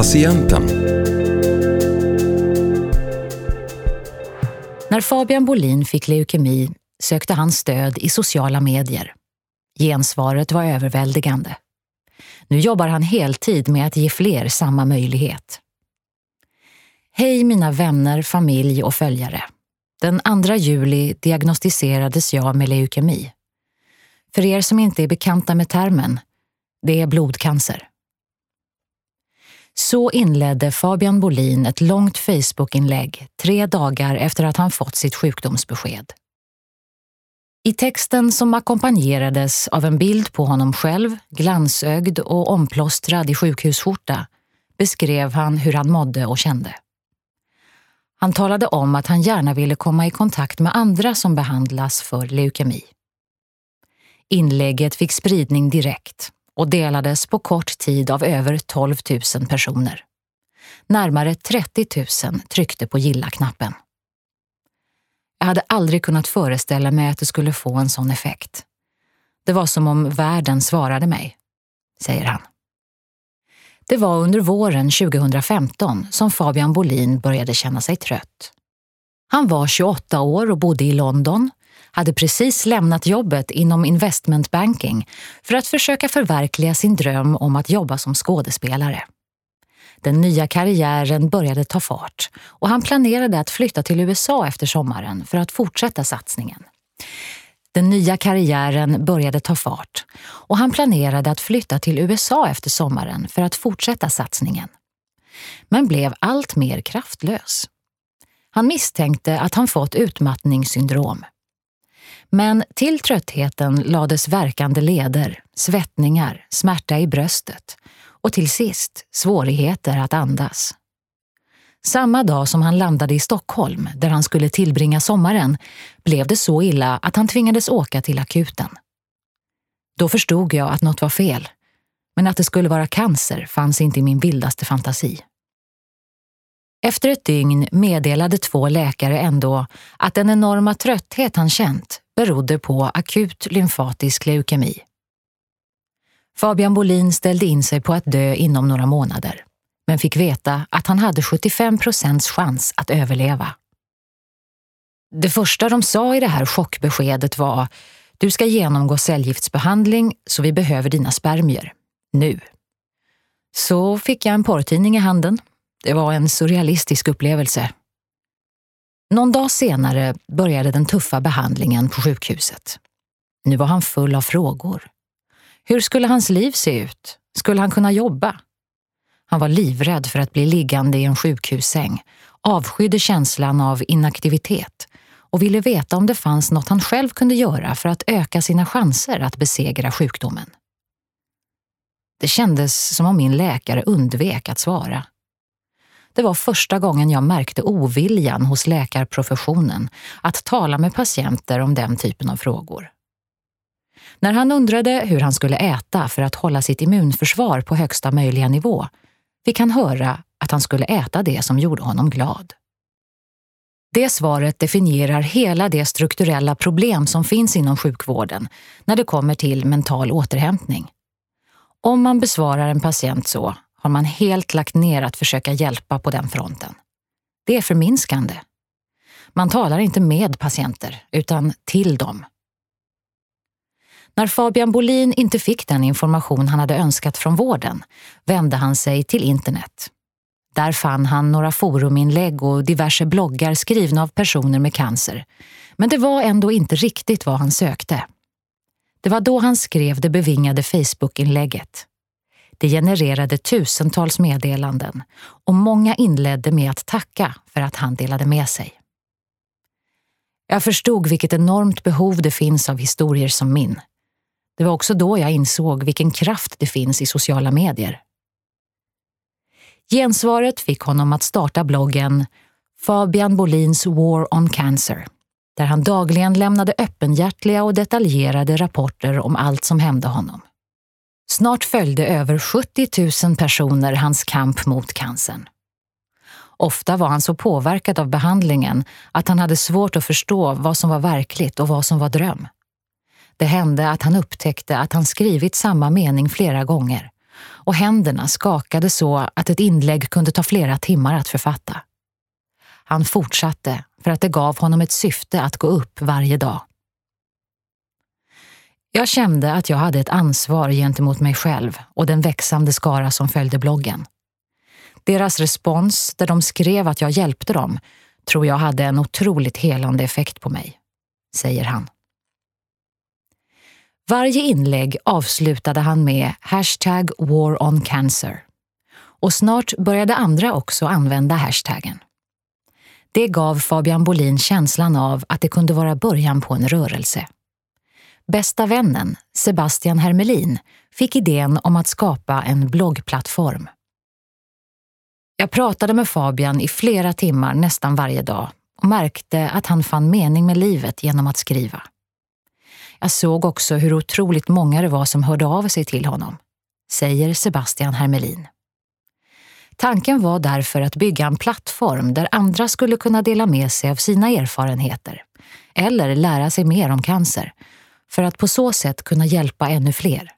Patienten. När Fabian Bolin fick leukemi sökte han stöd i sociala medier. Gensvaret var överväldigande. Nu jobbar han heltid med att ge fler samma möjlighet. Hej mina vänner, familj och följare. Den 2 juli diagnostiserades jag med leukemi. För er som inte är bekanta med termen, det är blodcancer. Så inledde Fabian Bolin ett långt Facebookinlägg tre dagar efter att han fått sitt sjukdomsbesked. I texten som ackompanjerades av en bild på honom själv, glansögd och omplåstrad i sjukhusskjorta, beskrev han hur han mådde och kände. Han talade om att han gärna ville komma i kontakt med andra som behandlas för leukemi. Inlägget fick spridning direkt och delades på kort tid av över 12 000 personer. Närmare 30 000 tryckte på gilla-knappen. Jag hade aldrig kunnat föreställa mig att det skulle få en sån effekt. Det var som om världen svarade mig, säger han. Det var under våren 2015 som Fabian Bolin började känna sig trött. Han var 28 år och bodde i London, hade precis lämnat jobbet inom investment banking för att försöka förverkliga sin dröm om att jobba som skådespelare. Den nya karriären började ta fart och han planerade att flytta till USA efter sommaren för att fortsätta satsningen. Den nya karriären började ta fart och han planerade att flytta till USA efter sommaren för att fortsätta satsningen. Men blev allt mer kraftlös. Han misstänkte att han fått utmattningssyndrom. Men till tröttheten lades verkande leder, svettningar, smärta i bröstet och till sist svårigheter att andas. Samma dag som han landade i Stockholm, där han skulle tillbringa sommaren, blev det så illa att han tvingades åka till akuten. Då förstod jag att något var fel, men att det skulle vara cancer fanns inte i min vildaste fantasi. Efter ett dygn meddelade två läkare ändå att den enorma trötthet han känt berodde på akut lymfatisk leukemi. Fabian Bolin ställde in sig på att dö inom några månader, men fick veta att han hade 75 procents chans att överleva. Det första de sa i det här chockbeskedet var du ska genomgå cellgiftsbehandling så vi behöver dina spermier. Nu. Så fick jag en porrtidning i handen. Det var en surrealistisk upplevelse. Någon dag senare började den tuffa behandlingen på sjukhuset. Nu var han full av frågor. Hur skulle hans liv se ut? Skulle han kunna jobba? Han var livrädd för att bli liggande i en sjukhussäng, avskydde känslan av inaktivitet och ville veta om det fanns något han själv kunde göra för att öka sina chanser att besegra sjukdomen. Det kändes som om min läkare undvek att svara. Det var första gången jag märkte oviljan hos läkarprofessionen att tala med patienter om den typen av frågor. När han undrade hur han skulle äta för att hålla sitt immunförsvar på högsta möjliga nivå fick han höra att han skulle äta det som gjorde honom glad. Det svaret definierar hela det strukturella problem som finns inom sjukvården när det kommer till mental återhämtning. Om man besvarar en patient så har man helt lagt ner att försöka hjälpa på den fronten. Det är förminskande. Man talar inte med patienter, utan till dem. När Fabian Bolin inte fick den information han hade önskat från vården vände han sig till internet. Där fann han några foruminlägg och diverse bloggar skrivna av personer med cancer. Men det var ändå inte riktigt vad han sökte. Det var då han skrev det bevingade Facebookinlägget. Det genererade tusentals meddelanden och många inledde med att tacka för att han delade med sig. Jag förstod vilket enormt behov det finns av historier som min. Det var också då jag insåg vilken kraft det finns i sociala medier. Gensvaret fick honom att starta bloggen Fabian Bolins War on Cancer, där han dagligen lämnade öppenhjärtliga och detaljerade rapporter om allt som hände honom. Snart följde över 70 000 personer hans kamp mot cancern. Ofta var han så påverkad av behandlingen att han hade svårt att förstå vad som var verkligt och vad som var dröm. Det hände att han upptäckte att han skrivit samma mening flera gånger och händerna skakade så att ett inlägg kunde ta flera timmar att författa. Han fortsatte för att det gav honom ett syfte att gå upp varje dag. Jag kände att jag hade ett ansvar gentemot mig själv och den växande skara som följde bloggen. Deras respons, där de skrev att jag hjälpte dem, tror jag hade en otroligt helande effekt på mig, säger han. Varje inlägg avslutade han med hashtag war on cancer. Och snart började andra också använda hashtaggen. Det gav Fabian Bolin känslan av att det kunde vara början på en rörelse. Bästa vännen, Sebastian Hermelin, fick idén om att skapa en bloggplattform. Jag pratade med Fabian i flera timmar nästan varje dag och märkte att han fann mening med livet genom att skriva. Jag såg också hur otroligt många det var som hörde av sig till honom, säger Sebastian Hermelin. Tanken var därför att bygga en plattform där andra skulle kunna dela med sig av sina erfarenheter eller lära sig mer om cancer för att på så sätt kunna hjälpa ännu fler.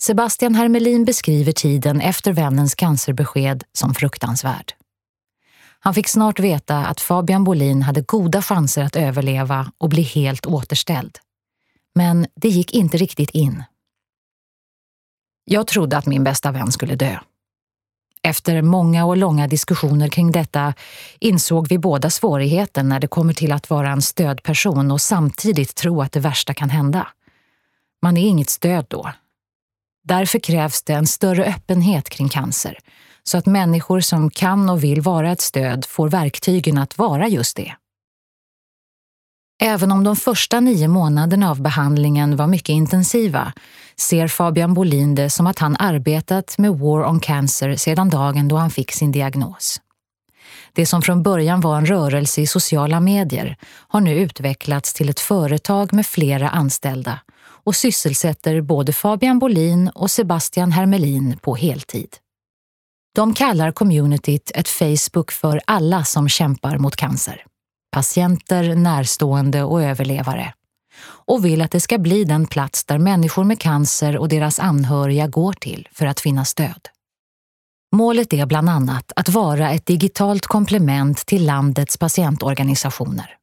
Sebastian Hermelin beskriver tiden efter vännens cancerbesked som fruktansvärd. Han fick snart veta att Fabian Bolin hade goda chanser att överleva och bli helt återställd. Men det gick inte riktigt in. Jag trodde att min bästa vän skulle dö. Efter många och långa diskussioner kring detta insåg vi båda svårigheten när det kommer till att vara en stödperson och samtidigt tro att det värsta kan hända. Man är inget stöd då. Därför krävs det en större öppenhet kring cancer så att människor som kan och vill vara ett stöd får verktygen att vara just det. Även om de första nio månaderna av behandlingen var mycket intensiva ser Fabian Bolin det som att han arbetat med War on Cancer sedan dagen då han fick sin diagnos. Det som från början var en rörelse i sociala medier har nu utvecklats till ett företag med flera anställda och sysselsätter både Fabian Bolin och Sebastian Hermelin på heltid. De kallar communityt ett Facebook för alla som kämpar mot cancer. Patienter, närstående och överlevare. Och vill att det ska bli den plats där människor med cancer och deras anhöriga går till för att finna stöd. Målet är bland annat att vara ett digitalt komplement till landets patientorganisationer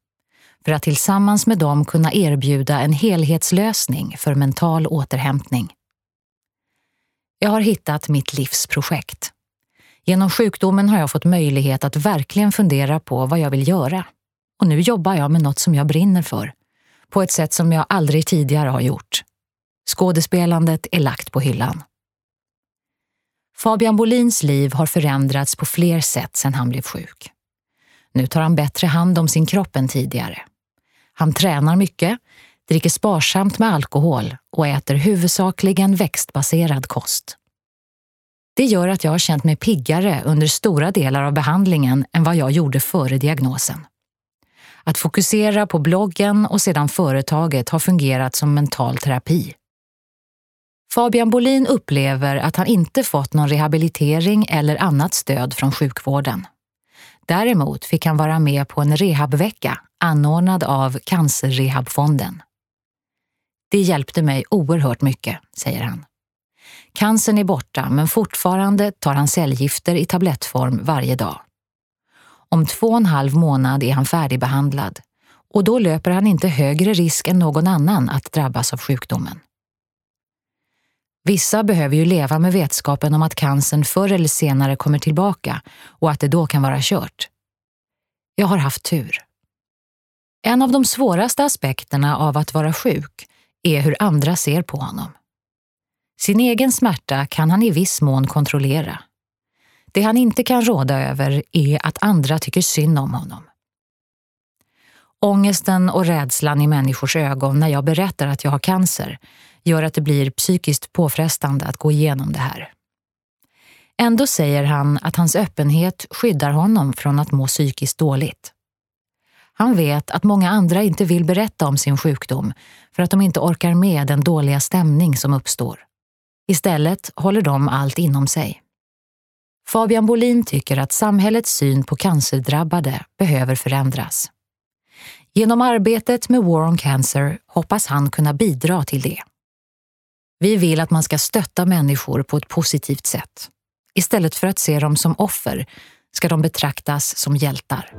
för att tillsammans med dem kunna erbjuda en helhetslösning för mental återhämtning. Jag har hittat mitt livsprojekt Genom sjukdomen har jag fått möjlighet att verkligen fundera på vad jag vill göra. Och nu jobbar jag med något som jag brinner för. På ett sätt som jag aldrig tidigare har gjort. Skådespelandet är lagt på hyllan. Fabian Bolins liv har förändrats på fler sätt sedan han blev sjuk. Nu tar han bättre hand om sin kropp än tidigare. Han tränar mycket, dricker sparsamt med alkohol och äter huvudsakligen växtbaserad kost. Det gör att jag har känt mig piggare under stora delar av behandlingen än vad jag gjorde före diagnosen. Att fokusera på bloggen och sedan företaget har fungerat som mental terapi. Fabian Bolin upplever att han inte fått någon rehabilitering eller annat stöd från sjukvården. Däremot fick han vara med på en rehabvecka anordnad av Cancerrehabfonden. Det hjälpte mig oerhört mycket, säger han. Cancern är borta men fortfarande tar han cellgifter i tablettform varje dag. Om två och en halv månad är han färdigbehandlad och då löper han inte högre risk än någon annan att drabbas av sjukdomen. Vissa behöver ju leva med vetskapen om att cancern förr eller senare kommer tillbaka och att det då kan vara kört. Jag har haft tur. En av de svåraste aspekterna av att vara sjuk är hur andra ser på honom. Sin egen smärta kan han i viss mån kontrollera. Det han inte kan råda över är att andra tycker synd om honom. Ångesten och rädslan i människors ögon när jag berättar att jag har cancer gör att det blir psykiskt påfrestande att gå igenom det här. Ändå säger han att hans öppenhet skyddar honom från att må psykiskt dåligt. Han vet att många andra inte vill berätta om sin sjukdom för att de inte orkar med den dåliga stämning som uppstår. Istället håller de allt inom sig. Fabian Bolin tycker att samhällets syn på cancerdrabbade behöver förändras. Genom arbetet med War on Cancer hoppas han kunna bidra till det. Vi vill att man ska stötta människor på ett positivt sätt. Istället för att se dem som offer ska de betraktas som hjältar.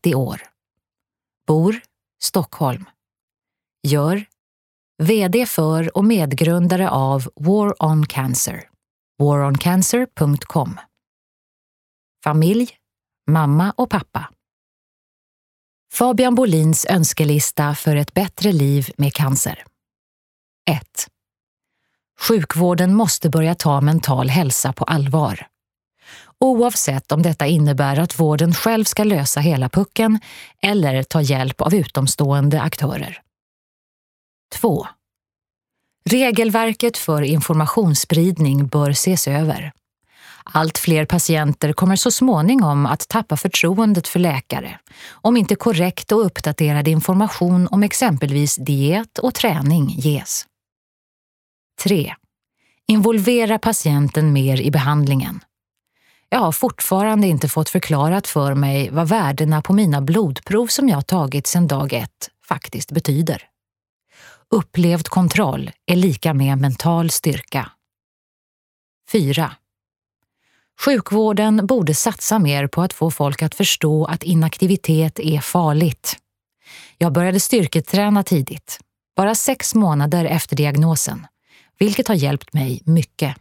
Det år. Bor Stockholm. Gör VD för och medgrundare av War on Cancer. waroncancer.com. Familj, mamma och pappa. Fabian Bolins önskelista för ett bättre liv med cancer. 1. Sjukvården måste börja ta mental hälsa på allvar. Oavsett om detta innebär att vården själv ska lösa hela pucken eller ta hjälp av utomstående aktörer. 2. Regelverket för informationsspridning bör ses över. Allt fler patienter kommer så småningom att tappa förtroendet för läkare om inte korrekt och uppdaterad information om exempelvis diet och träning ges. 3. Involvera patienten mer i behandlingen. Jag har fortfarande inte fått förklarat för mig vad värdena på mina blodprov som jag tagit sedan dag ett faktiskt betyder. Upplevd kontroll är lika med mental styrka. 4. Sjukvården borde satsa mer på att få folk att förstå att inaktivitet är farligt. Jag började styrketräna tidigt, bara sex månader efter diagnosen, vilket har hjälpt mig mycket.